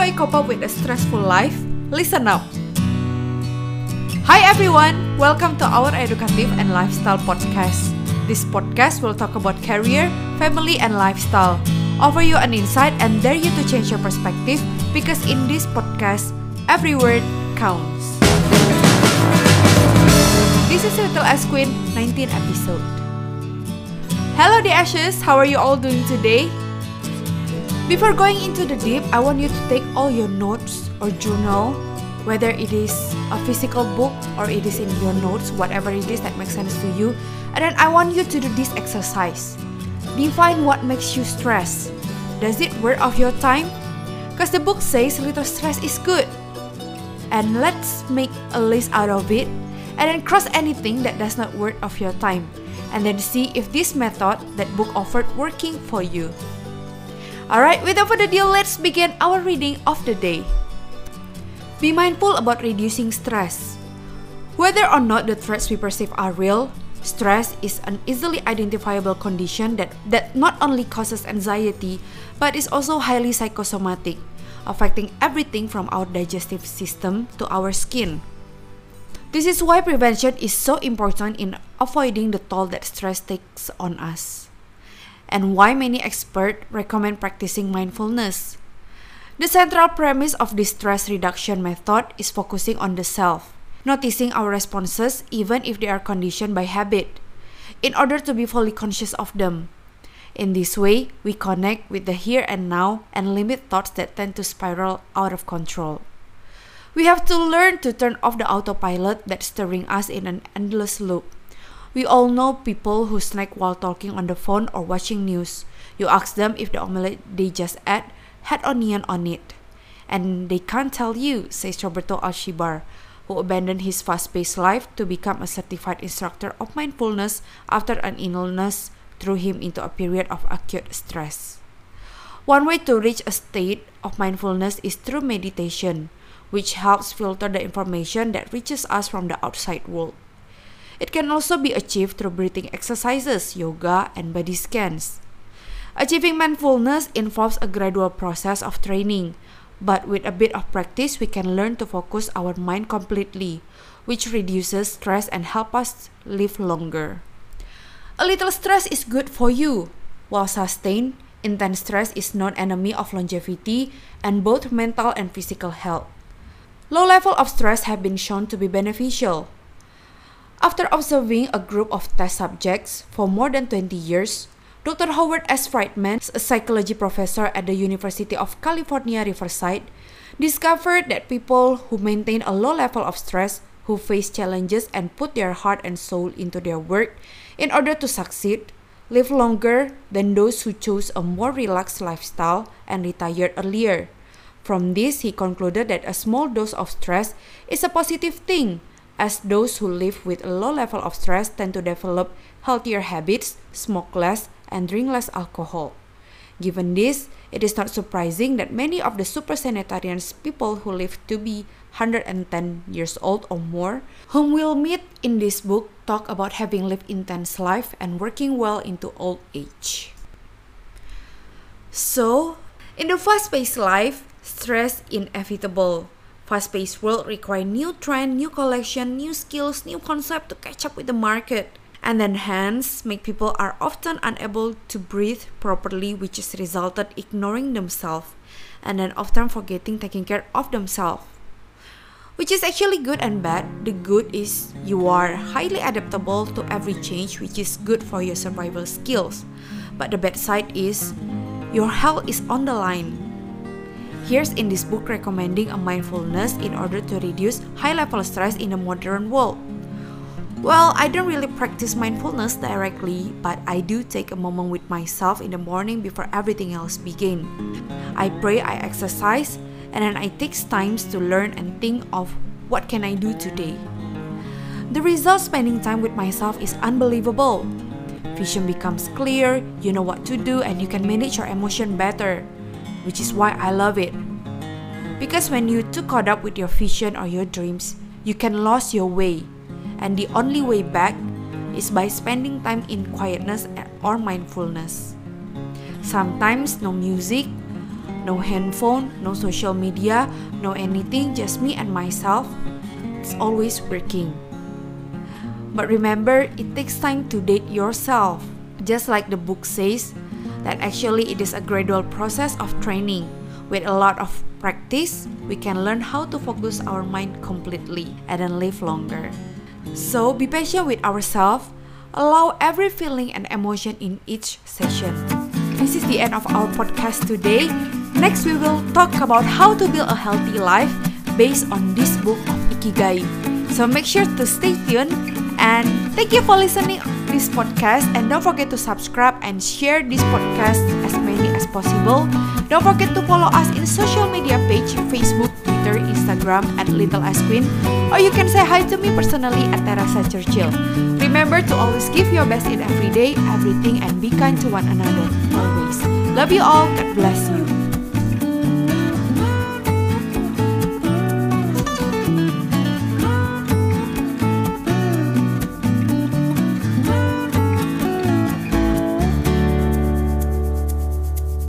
I cope up with a stressful life? Listen up. Hi everyone, welcome to our educative and lifestyle podcast. This podcast will talk about career, family, and lifestyle. Offer you an insight and dare you to change your perspective because in this podcast, every word counts. This is Little Ice Queen 19 episode. Hello the Ashes, how are you all doing today? Before going into the deep, I want you to take all your notes or journal, whether it is a physical book or it is in your notes, whatever it is that makes sense to you. And then I want you to do this exercise. Define what makes you stress. Does it worth of your time? Because the book says little stress is good. And let's make a list out of it and then cross anything that does not worth of your time and then see if this method that book offered working for you. Alright, without further ado, let's begin our reading of the day. Be mindful about reducing stress. Whether or not the threats we perceive are real, stress is an easily identifiable condition that, that not only causes anxiety but is also highly psychosomatic, affecting everything from our digestive system to our skin. This is why prevention is so important in avoiding the toll that stress takes on us, and why many experts recommend practicing mindfulness. The central premise of this stress reduction method is focusing on the self, noticing our responses even if they are conditioned by habit, in order to be fully conscious of them. In this way, we connect with the here and now and limit thoughts that tend to spiral out of control. We have to learn to turn off the autopilot that's stirring us in an endless loop. We all know people who snack while talking on the phone or watching news. You ask them if the omelette they just ate had onion on it. And they can't tell you, says Roberto Alcibar, who abandoned his fast paced life to become a certified instructor of mindfulness after an illness threw him into a period of acute stress. One way to reach a state of mindfulness is through meditation which helps filter the information that reaches us from the outside world. It can also be achieved through breathing exercises, yoga, and body scans. Achieving mindfulness involves a gradual process of training, but with a bit of practice, we can learn to focus our mind completely, which reduces stress and help us live longer. A little stress is good for you, while sustained, intense stress is non enemy of longevity and both mental and physical health. Low level of stress have been shown to be beneficial. After observing a group of test subjects for more than 20 years, Dr. Howard S. Friedman, a psychology professor at the University of California, Riverside, discovered that people who maintain a low level of stress, who face challenges and put their heart and soul into their work in order to succeed, live longer than those who chose a more relaxed lifestyle and retired earlier. From this, he concluded that a small dose of stress is a positive thing, as those who live with a low level of stress tend to develop healthier habits, smoke less, and drink less alcohol. Given this, it is not surprising that many of the super centenarians people who live to be 110 years old or more, whom we'll meet in this book, talk about having lived intense life and working well into old age. So, in the fast-paced life, Stress inevitable. Fast-paced world require new trend, new collection, new skills, new concept to catch up with the market. And then hence make people are often unable to breathe properly which is resulted ignoring themselves and then often forgetting taking care of themselves. Which is actually good and bad. The good is you are highly adaptable to every change which is good for your survival skills. But the bad side is your health is on the line Here's in this book recommending a mindfulness in order to reduce high level stress in the modern world. Well, I don't really practice mindfulness directly, but I do take a moment with myself in the morning before everything else begins. I pray, I exercise, and then I take times to learn and think of what can I do today. The result spending time with myself is unbelievable. Vision becomes clear, you know what to do, and you can manage your emotion better which is why I love it. Because when you too caught up with your vision or your dreams, you can lose your way, and the only way back is by spending time in quietness or mindfulness. Sometimes no music, no handphone, no social media, no anything, just me and myself. It's always working. But remember, it takes time to date yourself. Just like the book says, that actually it is a gradual process of training. With a lot of practice, we can learn how to focus our mind completely and then live longer. So be patient with ourselves, allow every feeling and emotion in each session. This is the end of our podcast today. Next, we will talk about how to build a healthy life based on this book of Ikigai. So make sure to stay tuned and thank you for listening this podcast and don't forget to subscribe and share this podcast as many as possible. Don't forget to follow us in social media page Facebook, Twitter, Instagram at Little Ice Queen or you can say hi to me personally at Teresa Churchill. Remember to always give your best in every day, everything and be kind to one another always. Love you all. God bless you.